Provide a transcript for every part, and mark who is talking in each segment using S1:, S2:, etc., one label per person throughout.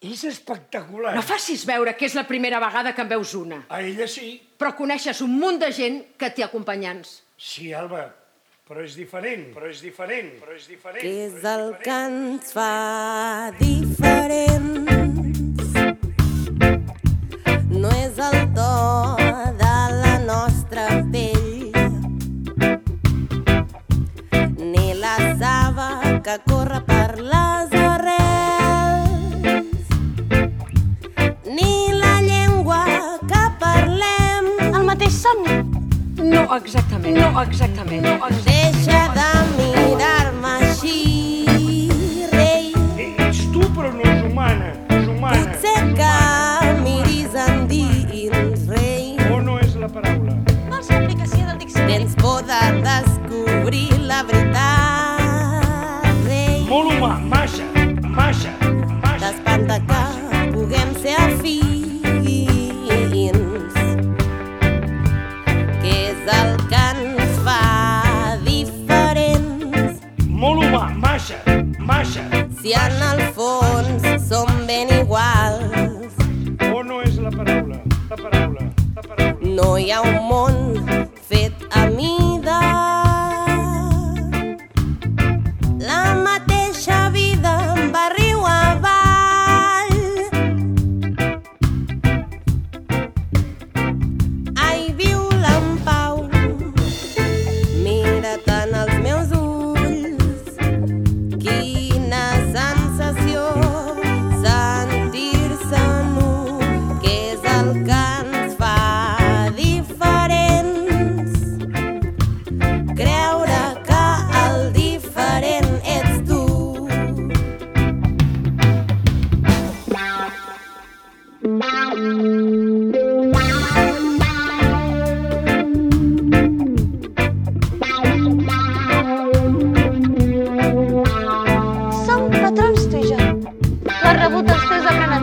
S1: És espectacular.
S2: No facis veure que és la primera vegada que en veus una.
S1: A ella sí.
S2: Però coneixes un munt de gent que té acompanyants.
S1: Sí, Alba, però és diferent, però és diferent, però és diferent.
S3: Què és
S1: però
S3: el que
S1: diferent.
S3: ens fa diferents? No és el to de la nostra pell ni la saba que corre per
S2: No exactament, no exactament. No exactament.
S3: Deixa de mirar-me
S1: Molt humà, massa, massa.
S3: Si en el fons som ben iguals.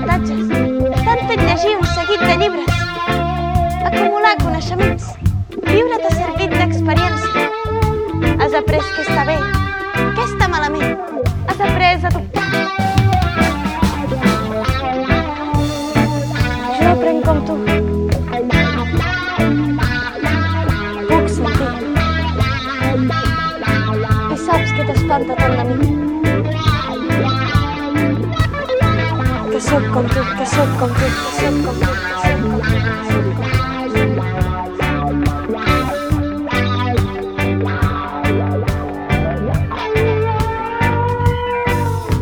S4: Aprenentatges. T'han fet llegir un seguit de llibres. Acumular coneixements. Viure t'ha servit d'experiència. Has après què està bé, què està malament. Has après a dubtar. Jo aprenc com tu. Puc sentir. I saps què t'espanta tant de sóc com tu, que sóc com.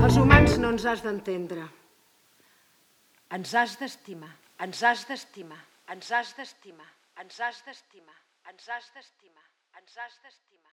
S2: Els humans no ens has d'entendre. Ens has d'estimar, ens has d'estimar, ens has d'estimar, ens has d'estimar, ens has d'estimar, ens has d'estimar.